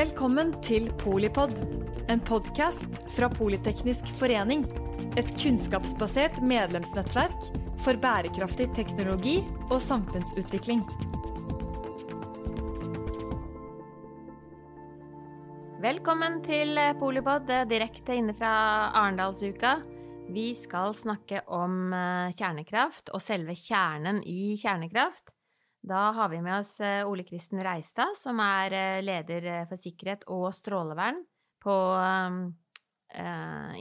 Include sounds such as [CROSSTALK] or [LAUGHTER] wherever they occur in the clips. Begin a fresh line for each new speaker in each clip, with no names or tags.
Velkommen til Polipod, en podkast fra Politeknisk forening. Et kunnskapsbasert medlemsnettverk for bærekraftig teknologi og samfunnsutvikling.
Velkommen til Polipod, direkte inne fra Arendalsuka. Vi skal snakke om eh, kjernekraft og selve kjernen i kjernekraft. Da har vi med oss eh, Ole Kristen Reistad, som er eh, leder for sikkerhet og strålevern på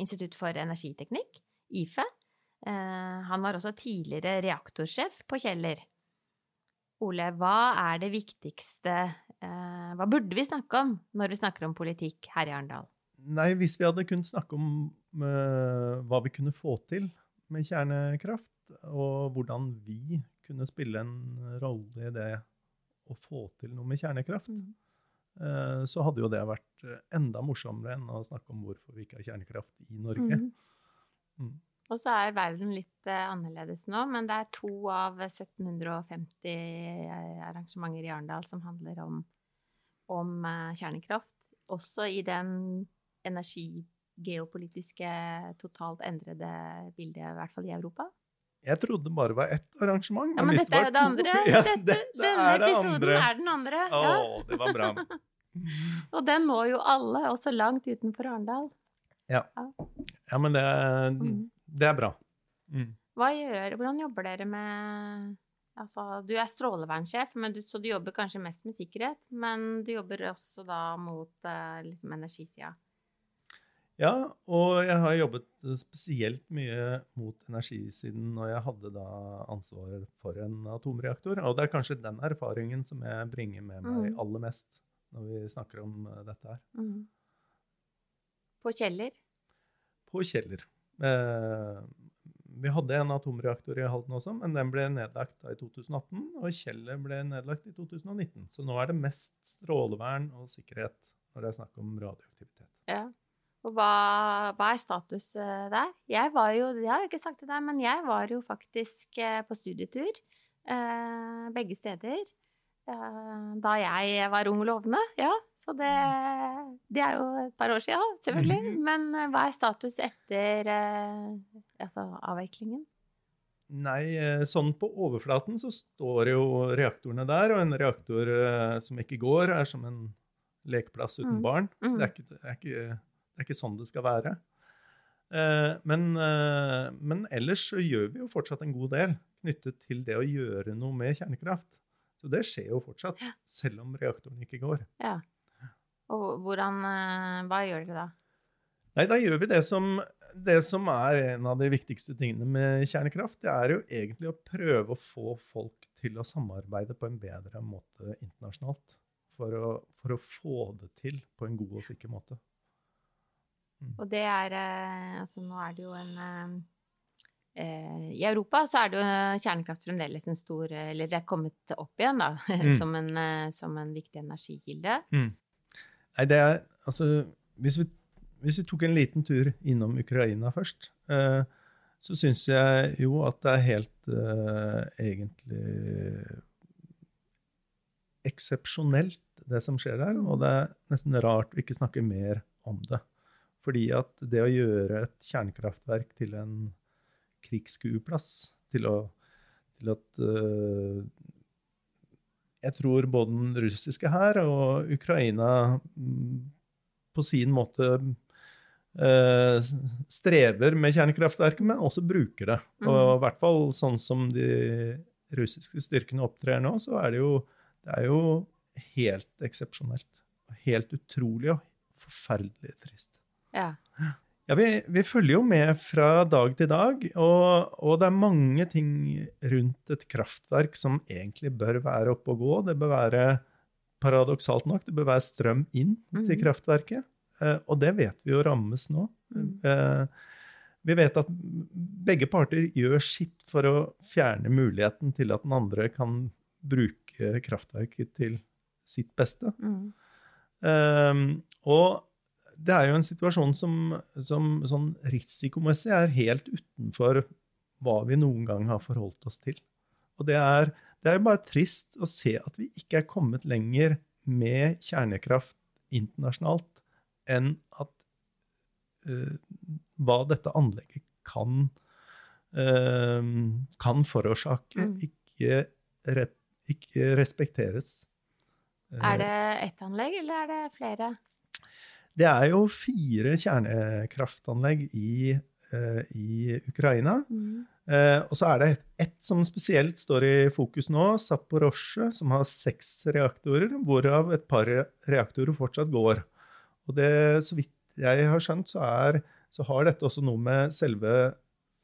Institutt for energiteknikk, IFE. Han var også tidligere reaktorsjef på Kjeller. Ole, hva er det viktigste Hva burde vi snakke om når vi snakker om politikk her i Arendal?
Nei, hvis vi hadde kunnet snakke om uh, hva vi kunne få til med kjernekraft, og hvordan vi kunne spille en rolle i det å få til noe med kjernekraft, mm. uh, så hadde jo det vært enda morsommere enn å snakke om hvorfor vi ikke har kjernekraft i Norge.
Mm. Mm. Og så er verden litt uh, annerledes nå, men det er to av 1750 arrangementer i Arendal som handler om, om kjernekraft. Også i den energigeopolitiske, totalt endrede bildet, i hvert fall i Europa?
Jeg trodde det bare var ett arrangement.
Ja, men dette er jo det andre. Ja, dette, dette denne er episoden andre. er den andre.
Å, ja. det var bra. [LAUGHS]
Og den må jo alle, også langt utenfor Arendal.
Ja. ja. men det, mm. det er bra.
Mm. Gjør, hvordan jobber dere med altså, Du er strålevernsjef, du, så du jobber kanskje mest med sikkerhet. Men du jobber også da mot eh, liksom energisida.
Ja, og jeg har jobbet spesielt mye mot energisiden når jeg hadde da ansvaret for en atomreaktor. Og det er kanskje den erfaringen som jeg bringer med meg mm. aller mest når vi snakker om eh, dette her. Mm.
På Kjeller?
På Kjeller. Eh, vi hadde en atomreaktor i Halden også, men den ble nedlagt da i 2018. Og Kjeller ble nedlagt i 2019. Så nå er det mest strålevern og sikkerhet når det er snakk om radioaktivitet.
Ja. Og hva, hva, er status eh, der? Jeg var jo, det har ikke sagt det der, men jeg var jo faktisk eh, på studietur eh, begge steder da jeg var ung og lovende. Ja, så det, det er jo et par år siden, selvfølgelig. Mhm. Men hva er status etter altså avviklingen?
Nei, sånn på overflaten så står jo reaktorene der, og en reaktor som ikke går, er som en lekeplass uten mm. barn. Mm. Det, er ikke, det er ikke det er ikke sånn det skal være. Eh, men, eh, men, ellers så gjør vi jo fortsatt en god del knyttet til det å gjøre noe med kjernekraft. Så det skjer jo fortsatt, selv om reaktoren ikke går.
Ja. Og hvordan, eh, hva gjør dere da?
Nei, Da gjør vi det som, det som er en av de viktigste tingene med kjernekraft. Det er jo egentlig å prøve å få folk til å samarbeide på en bedre måte internasjonalt. For å, for å få det til på en god og sikker måte.
Mm. Og det er eh, Altså, nå er det jo en eh, eh, I Europa så er det jo kjernekraft fremdeles en stor Eller det er kommet opp igjen, da, [LAUGHS] mm. som, en, som, en, viktig energikilde. Mm.
Nei, det er Altså, hvis vi, hvis vi, tok en liten tur innom Ukraina først, eh, så syns jeg jo at det er helt eh, egentlig eksepsjonelt, det som skjer der. Og det er nesten rart å ikke snakke mer om det. Fordi at det å gjøre et kjernekraftverk til en krigsskueplass, til, til at uh, Jeg tror både den russiske hær og Ukraina um, på sin måte uh, strever med kjernekraftverket, men også bruker det. Mm. Og i hvert fall sånn som de russiske styrkene opptrer nå, så er det jo, det er jo helt eksepsjonelt. Helt utrolig og forferdelig trist.
Ja.
Ja, vi, vi, følger jo med fra dag til dag, og, og, det er mange ting rundt et kraftverk som egentlig bør være oppe og gå. Det bør være, paradoksalt nok, det bør være strøm inn mm. til kraftverket. Eh, og det vet vi jo rammes nå. Mm. Eh, vi vet at begge parter gjør sitt for å fjerne muligheten til at den andre kan bruke kraftverket til sitt beste. Mm. Eh, og det er jo en situasjon som, som sånn risikomessig er helt utenfor hva vi noen gang har forholdt oss til. Og det er, det er bare trist å se at vi ikke er kommet lenger med kjernekraft internasjonalt enn at uh, hva dette anlegget kan, uh, kan forårsake,
Mm.
ikke, rep, ikke respekteres.
Er det ett anlegg, eller er det flere?
Det er jo fire kjernekraftanlegg i, uh, i Ukraina.
Mm.
Uh, og så er det ett som spesielt står i fokus nå, Zaporozhye, som har seks reaktorer, hvorav et par reaktorer fortsatt går. Og det, så vidt jeg har skjønt, så, er, så har dette også noe med selve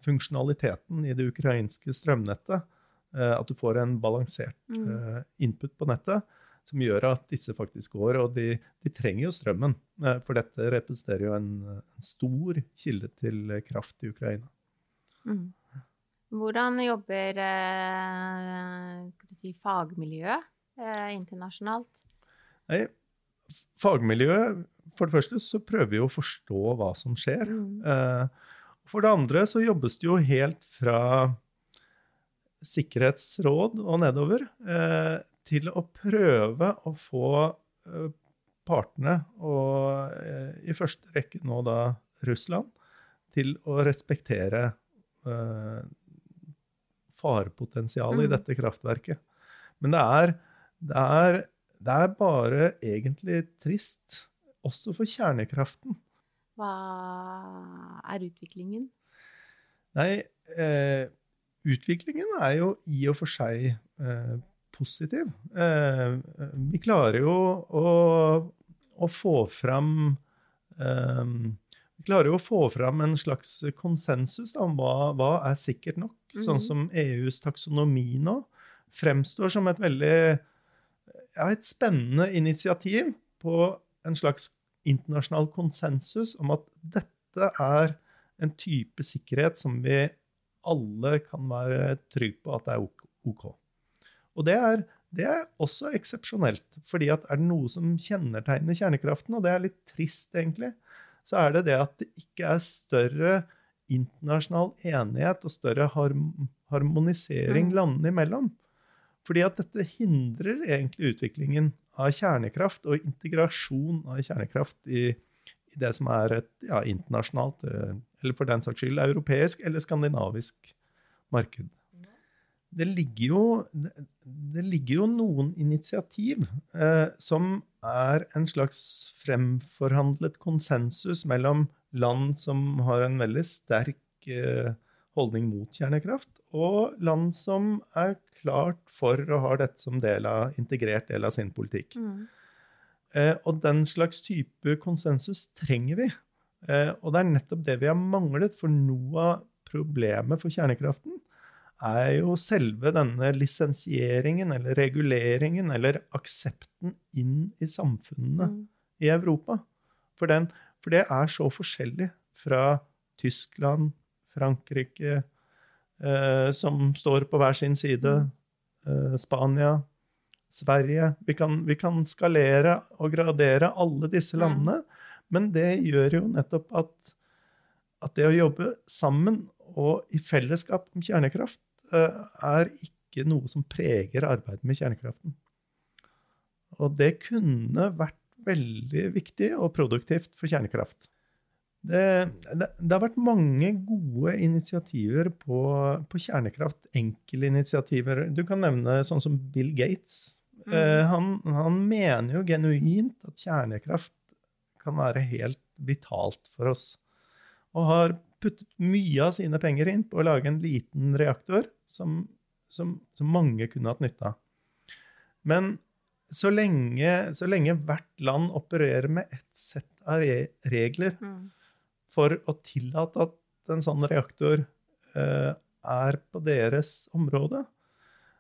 funksjonaliteten i det ukrainske strømnettet, Uh, at du får en balansert
Mm.
input på nettet, som gjør at disse faktisk går. Og de, de trenger jo strømmen, eh, for dette representerer jo en, en stor kilde til kraft i Ukraina.
Mm. Hvordan jobber eh, si, fagmiljøet eh, internasjonalt?
Nei, fagmiljøet For det første så prøver vi å forstå hva som skjer.
Mm.
Eh, for det andre så jobbes det jo helt fra sikkerhetsråd og nedover eh, til å prøve å få eh, partene, og eh, i første rekke nå da Russland, til å respektere farepotensialet farepotensialet i
Mm.
dette kraftverket. Men det er, det, er, det er bare egentlig trist, også for kjernekraften.
Hva er utviklingen?
Nei, eh, utviklingen er jo i og for seg eh, positiv. Eh, vi klarer jo å, å få fram eh, Vi klarer jo å få fram en slags konsensus da, om hva, hva er sikkert nok. Sånn
Mhm.
som EUs taksonomi nå fremstår som et veldig ja, et spennende initiativ på en slags internasjonal konsensus om at dette er en type sikkerhet som vi alle kan være trygge på at det er OK. Og det er, det er også eksepsjonelt, fordi at er det noe som kjennetegner kjernekraften, og det er litt trist, egentlig, så er det det at det ikke er større internasjonal enighet og større harm harmonisering
Mm.
landene imellom. Fordi at dette hindrer egentlig utviklingen av kjernekraft og integrasjon av kjernekraft i, i det som er et ja, internasjonalt, eh, eller for den saks skyld europeisk eller skandinavisk marked. Det ligger jo, det, ligger jo noen initiativ eh, som er en slags fremforhandlet konsensus mellom land som har en veldig sterk eh, holdning mot kjernekraft, og land som er klart for å ha dette som del av, integrert del av sin politikk.
Mm.
Eh, og den slags type konsensus trenger vi. Eh, og det er nettopp det vi har manglet, for noe av problemet for kjernekraften er jo selve denne lisensieringen eller reguleringen eller aksepten inn i samfunnene
Mm.
i Europa. For, den, for det er så forskjellig fra Tyskland, Frankrike, eh, som står på hver sin side, eh, Spania, Sverige. Vi kan, vi kan skalere og gradere alle disse
Mm.
landene, men det gjør jo nettopp at, at det å jobbe sammen og i fellesskap om kjernekraft eh, er ikke noe som preger arbeidet med kjernekraften. Og det kunne vært veldig viktig og produktivt for kjernekraft. Det, det, det har vært mange gode initiativer på, på kjernekraft. Enkelinitiativer. Du kan nevne sånn som Bill Gates.
Mm.
Eh, han, han mener jo genuint at kjernekraft kan være helt vitalt for oss. Og har puttet mye av sine penger inn på å lage en liten reaktor som, som, som mange kunne hatt nytte av. Men så lenge, så lenge hvert land opererer med ett sett av re regler
Mm.
for å tillate at en sånn reaktor uh, er på deres område,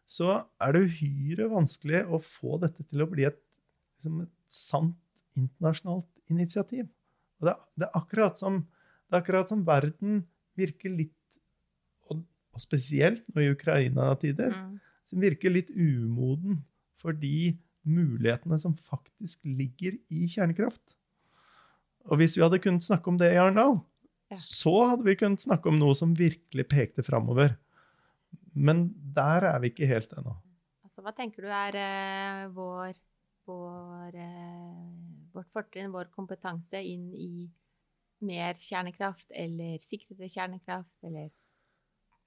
så er det uhyre vanskelig å få dette til å bli et, liksom et sant internasjonalt initiativ. Og det, er- det, er akkurat som, det er akkurat som verden virker litt, og, og spesielt nå i Ukraina-tider,
Mm.
som virker litt umoden for de mulighetene som faktisk ligger i kjernekraft. Og hvis vi hadde kunnet snakke om det i Arendal,
Ja.
så hadde vi kunnet snakke om noe som virkelig pekte framover. Men der er vi ikke helt ennå.
Altså, hva tenker du er uh, vår, vår, uh, vårt fortrinn, vår kompetanse, inn i mer kjernekraft eller sikrere kjernekraft, eller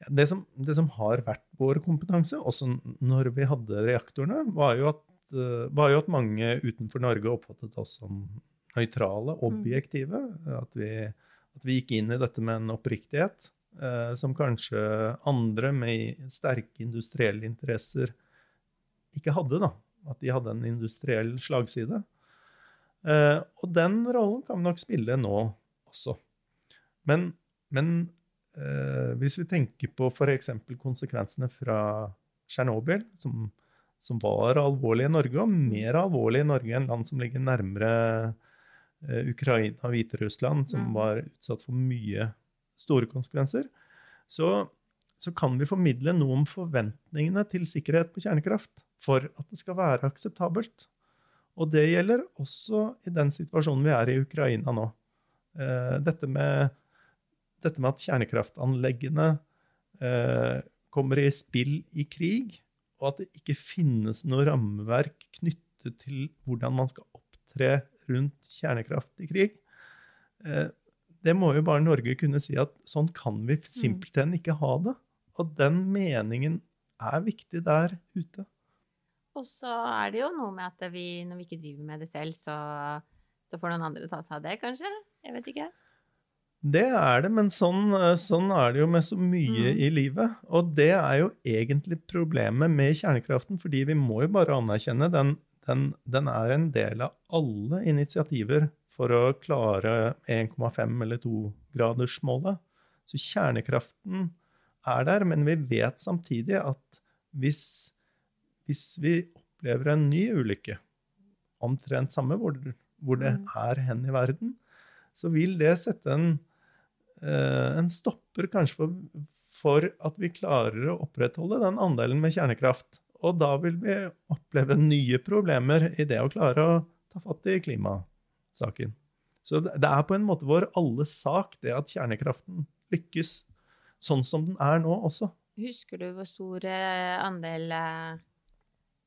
det som, det som, har vært vår kompetanse, også når vi hadde reaktorene, var jo at, eh, var jo at mange utenfor Norge oppfattet oss som nøytrale, mm. objektive. Mm. At, vi, at, vi, gikk inn i dette med en oppriktighet eh, som kanskje andre med sterke industrielle interesser ikke hadde. da. At de hadde en industriell slagside. Eh, og den rollen kan vi nok spille nå også. Men, men eh, hvis vi tenker på f.eks. konsekvensene fra Tsjernobyl, som, som, var alvorlig i Norge, og mer alvorlig i Norge enn land som ligger nærmere eh, Ukraina og Hviterussland, som var utsatt for mye store konsekvenser, så, så kan vi formidle noe om forventningene til sikkerhet på kjernekraft for at det skal være akseptabelt. Og det gjelder også i den situasjonen vi er i Ukraina nå. Eh, dette med, dette med at kjernekraftanleggene eh, kommer i spill i krig, og at det ikke finnes noe rammeverk knyttet til hvordan man skal opptre rundt kjernekraft i krig. Eh, det må jo bare Norge kunne si at sånn kan vi mm. simpelthen ikke ha det. Og den meningen er viktig der ute.
Og så er det jo noe med at vi, når vi ikke driver med det selv, så, så får noen andre ta seg av det, kanskje? Jeg vet ikke.
Det er det, men sånn, sånn er det jo med så mye mm. i livet. Og det er jo egentlig problemet med kjernekraften, fordi vi må jo bare anerkjenne den, den, den er en del av alle initiativer for å klare 1,5 eller 2-gradersmålet. Så kjernekraften er der, men vi vet samtidig at hvis hvis vi opplever en ny ulykke, omtrent samme hvor, hvor det mm. er hen i verden, så vil det sette en, eh, en stopper kanskje for, for, at vi klarer å opprettholde den andelen med kjernekraft. Og da vil vi oppleve nye problemer i det å klare å ta fatt i klimasaken. Så det er på en måte vår alles sak, det at kjernekraften lykkes sånn som den er nå også.
Husker du hvor stor eh, andel eh,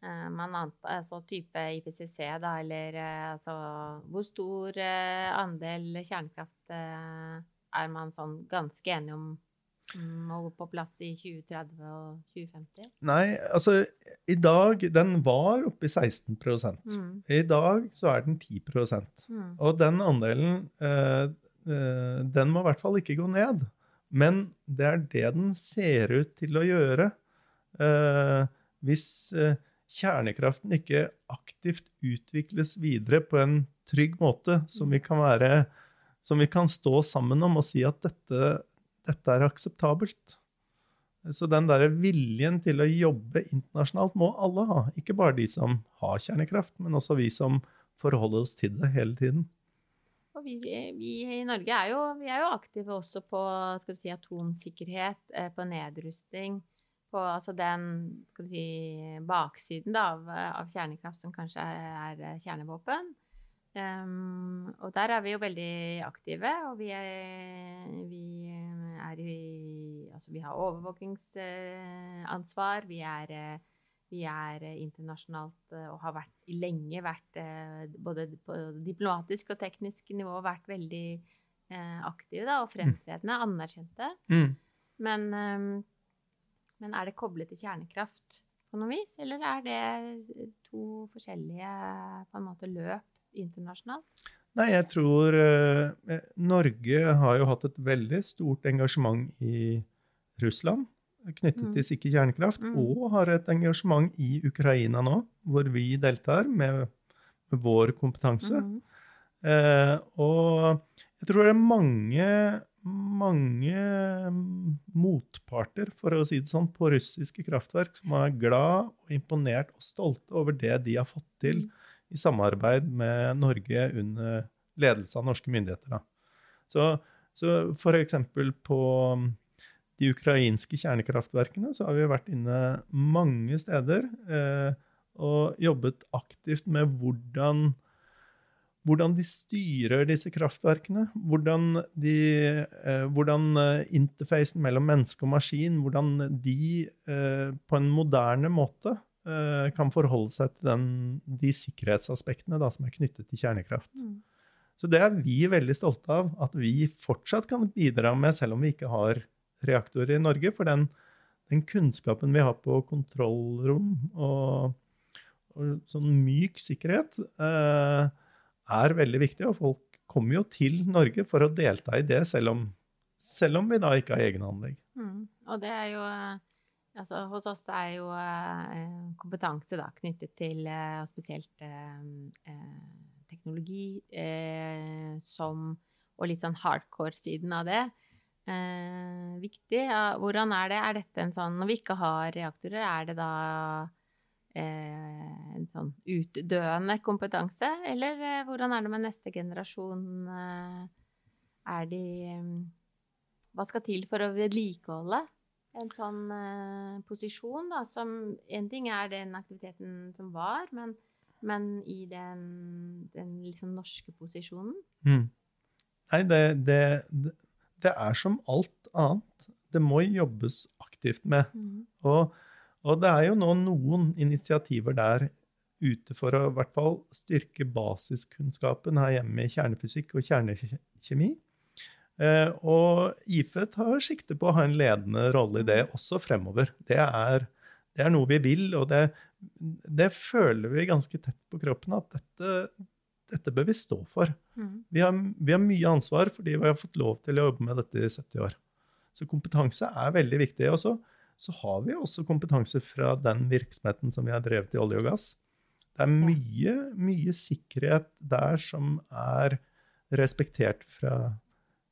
man antar, altså type IPCC, da, eller eh, altså Hvor stor eh, andel kjernekraft er man sånn ganske enig om må gå på plass i 2030 og 2050?
Nei, altså i dag Den var oppe i 16 mm. I dag så er den 10 mm. Og den andelen eh, den må i hvert fall ikke gå ned. Men det er det den ser ut til å gjøre. Eh, hvis eh, kjernekraften ikke aktivt utvikles videre på en trygg måte, som vi kan, være, som vi kan stå sammen om og si at dette, dette er akseptabelt. Så den der viljen til å jobbe internasjonalt må alle ha. Ikke bare de som har kjernekraft, men også vi som forholder oss til det hele tiden.
Og vi, vi i Norge er jo, er jo, aktive også på si, atomsikkerhet, eh, på nedrusting på altså den si, baksiden da, av, av, kjernekraft som kanskje er, er kjernevåpen. Um, og der er vi jo veldig aktive, og vi er, vi er i Altså, vi har overvåkingsansvar. Vi er, vi er internasjonalt og har vært, lenge vært både på diplomatisk og teknisk nivå vært veldig aktive da, og mm. fremtredende, anerkjente. Mm. Men um, men er det koblet til kjernekraft på noe vis, eller er det to forskjellige på en måte, løp internasjonalt?
Nei, jeg tror eh, Norge har jo hatt et veldig stort engasjement i Russland knyttet mm. til sikker kjernekraft, mm. og har et engasjement i Ukraina nå, hvor vi deltar med, med vår kompetanse. Mm. Eh, og jeg tror det er mange mange mm, motparter, for å si det sånn, på russiske kraftverk som er glad og imponert og stolte over det de har fått til mm. i samarbeid med Norge under ledelse av norske myndigheter. Da. Så, så f.eks. på mm, de ukrainske kjernekraftverkene så har vi vært inne mange steder eh, og jobbet aktivt med hvordan hvordan de styrer disse kraftverkene. Hvordan, de, eh, hvordan eh, interfacen mellom menneske og maskin hvordan de eh, på en moderne måte eh, kan forholde seg til den, de sikkerhetsaspektene da, som er knyttet til kjernekraft.
Mm.
Så det er vi veldig stolte av, at vi fortsatt kan bidra med, selv om vi ikke har reaktorer i Norge. For den, den kunnskapen vi har på kontrollrom og, og sånn myk sikkerhet, eh, er veldig viktig. Og folk kommer jo til Norge for å delta i det, selv om, selv om vi da ikke har egne anlegg.
Mm. Og det er jo eh, Altså, hos oss er jo eh, kompetanse da, knyttet til eh, spesielt eh, teknologi som Og litt sånn hardcore-siden av det. Viktig. Ja, hvordan er det? Er dette en sånn Når vi ikke har reaktorer, er det da en sånn utdøende kompetanse? Eller hvordan er det med neste generasjon? er de Hva skal til for å vedlikeholde? en sånn posisjon, da, som En ting er den aktiviteten som var, men, men i den, den liksom norske posisjonen?
Mm. Nei, det, det, det, er som alt annet. Det må jobbes aktivt med. Mm. Og, og, det er jo nå noen initiativer der ute for å i hvert fall styrke basiskunnskapen her hjemme i kjernefysikk og kjernekjemi. Eh, og IFE tar sikte på å ha en ledende rolle i det også fremover. Det er, det er noe vi vil, og det, det, føler vi ganske tett på kroppen at dette, dette bør vi stå for. Mm. Vi, har, vi, har, mye ansvar fordi vi har fått lov til å jobbe med dette i 70 år. Så kompetanse er veldig viktig. Og så, så har vi også kompetanse fra den virksomheten som vi har drevet i olje og gass. Det er mye, mye sikkerhet der som er respektert fra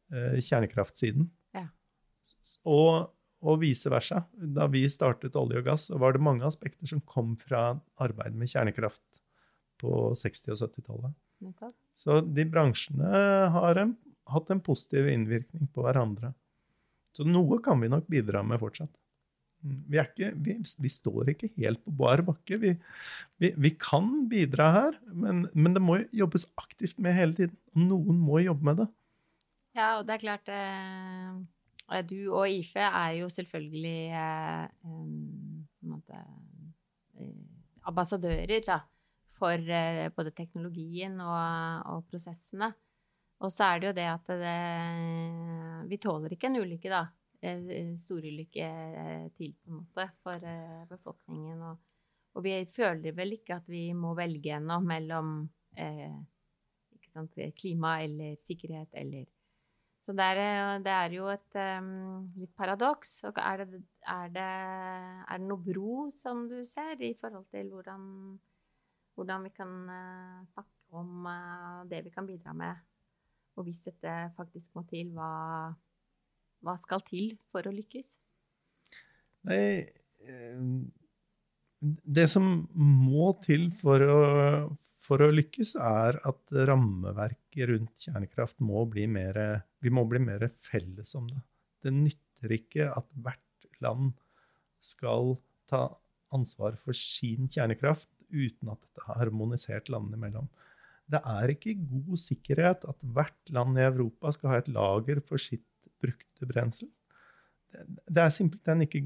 Eh, kjernekraftsiden. Ja. Og, og vice versa. Da vi startet olje og gass, så var det mange aspekter som kom fra arbeidet med kjernekraft på 60- og 70-tallet. Så de bransjene har en, hatt en positiv innvirkning på hverandre. Så noe kan vi nok bidra med fortsatt. Vi, ikke, vi, vi står ikke helt på bar bakke. Vi, vi kan bidra her, men, men, det må jobbes aktivt med hele tiden. Og noen må jobbe med det.
Ja, og det er klart eh, Du og IFE er jo selvfølgelig eh, måte, eh, ambassadører da, for eh, både teknologien og, og, prosessene. Og så er det jo det at det, vi tåler ikke en ulykke, da. Storulykke til, på en måte, for befolkningen. Og, og, vi føler vel ikke at vi må velge ennå mellom eh, klima eller sikkerhet eller så det er, eh, det er jo et um, litt paradoks. Er det, er, det, er det, noe bro, som du ser, i forhold til hvordan, hvordan vi kan uh, snakke om uh, det vi kan bidra med? Og hvis dette faktisk må til, hva, hva skal til for å lykkes?
Nei, det som må til for å, for å lykkes, er at rammeverket rundt kjernekraft må bli mer Vi må bli mer felles om det. Det nytter ikke at hvert land skal ta ansvar for sin kjernekraft uten at dette er harmonisert landene imellom. Det er ikke god sikkerhet at hvert land i Europa skal ha et lager for sitt brukte brensel. Det er simpelthen ikke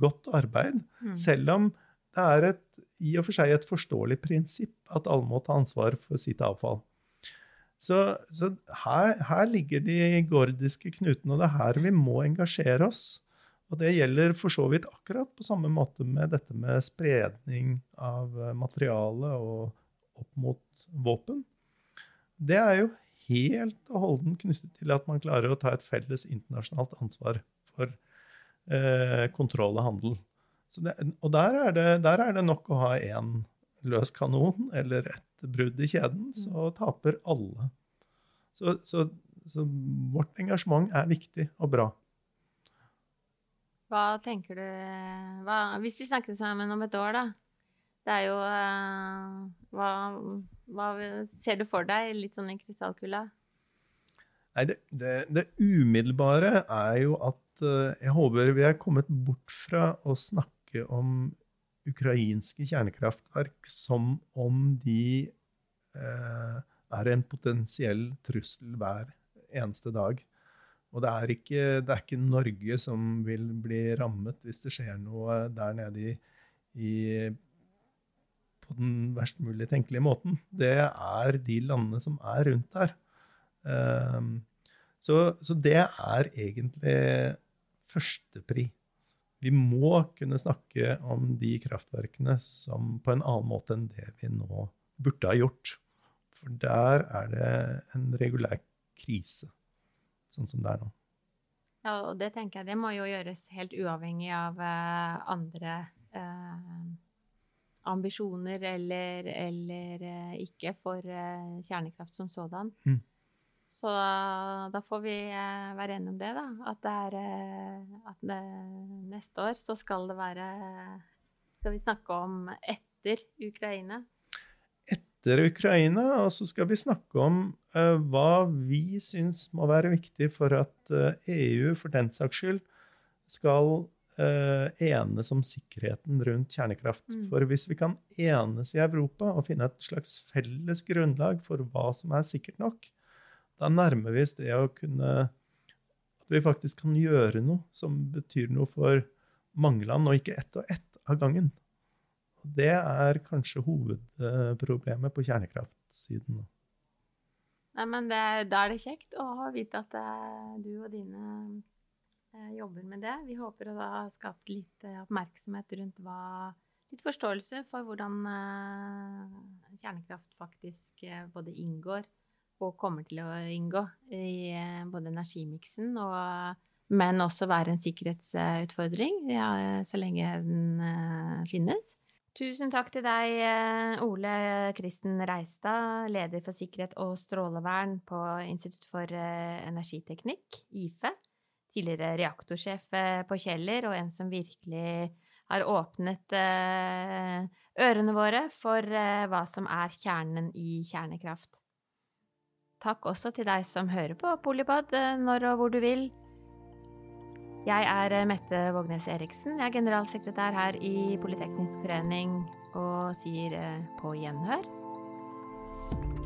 godt arbeid, mm. selv om det er et i og for seg et forståelig prinsipp at alle må ta ansvar for sitt avfall. Så, så her, her, ligger de gordiske knutene, og det er her vi må engasjere oss. Og det gjelder for så vidt akkurat på samme måte med dette med spredning av materiale og opp mot våpen. Det er jo helt og holdent knyttet til at man klarer å ta et felles internasjonalt ansvar for eh, kontroll og handel. Det, og der er, det, der er, det, nok å ha én løs kanon eller et brudd i kjeden, mm. så taper alle. Så, så, så, vårt engasjement er viktig og bra.
Hva tenker du hva, Hvis vi snakker sammen om et år, da. Det er jo uh, hva, hva, ser du for deg litt sånn i krystallkula?
Nei, det, det, det, umiddelbare er jo at uh, jeg håper vi er kommet bort fra å snakke om ukrainske kjernekraftverk som om de eh, er en potensiell trussel hver eneste dag. Og det er, ikke, det er, ikke, Norge som vil bli rammet hvis det skjer noe der nede i, i, på den verst mulig tenkelige måten, det er de landene som er rundt der. Um, så, så, det er egentlig førstepri. Vi må kunne snakke om de kraftverkene som på en annen måte enn det vi nå burde ha gjort. For der er det en regulær krise, sånn som det er nå.
Ja, og det tenker jeg det må jo gjøres helt uavhengig av uh, andre uh, ambisjoner eller, eller uh, ikke for kjernekraft som sådan. Mm. Så da får vi være enige om det, da. At det er at det, neste år så skal det være Skal vi snakke om etter Ukraina?
Etter Ukraina, og så skal vi snakke om uh, hva vi syns må være viktig for at uh, EU, for den saks skyld, skal uh, enes om sikkerheten rundt kjernekraft. Mm. For hvis vi kan enes i Europa og finne et slags felles grunnlag for hva som er sikkert nok, da nærmer vi oss det å kunne At vi faktisk kan gjøre noe som betyr noe for mange land, og ikke ett og ett av gangen. Det er kanskje hovedproblemet på kjernekraftsiden.
Nei, men det, Da er det kjekt å vite at du og dine jobber med det. Vi håper å ha skapt litt uh, oppmerksomhet rundt hva Litt forståelse for hvordan kjernekraft faktisk både inngår og kommer til å inngå i både energimiksen og men også være en sikkerhetsutfordring ja, så lenge den finnes. Tusen takk til deg, eh, Ole Kristen Reistad, leder for sikkerhet og strålevern på Institutt for eh, energiteknikk, IFE. Tidligere reaktorsjef eh, på Kjeller, og en som virkelig har åpnet ørene våre for hva som er kjernen i kjernekraft. Takk også til deg som hører på Polipod når og hvor du vil. Jeg er eh, Mette Vågnes Eriksen. Jeg er generalsekretær her i Politeknisk forening og sier eh, på gjenhør.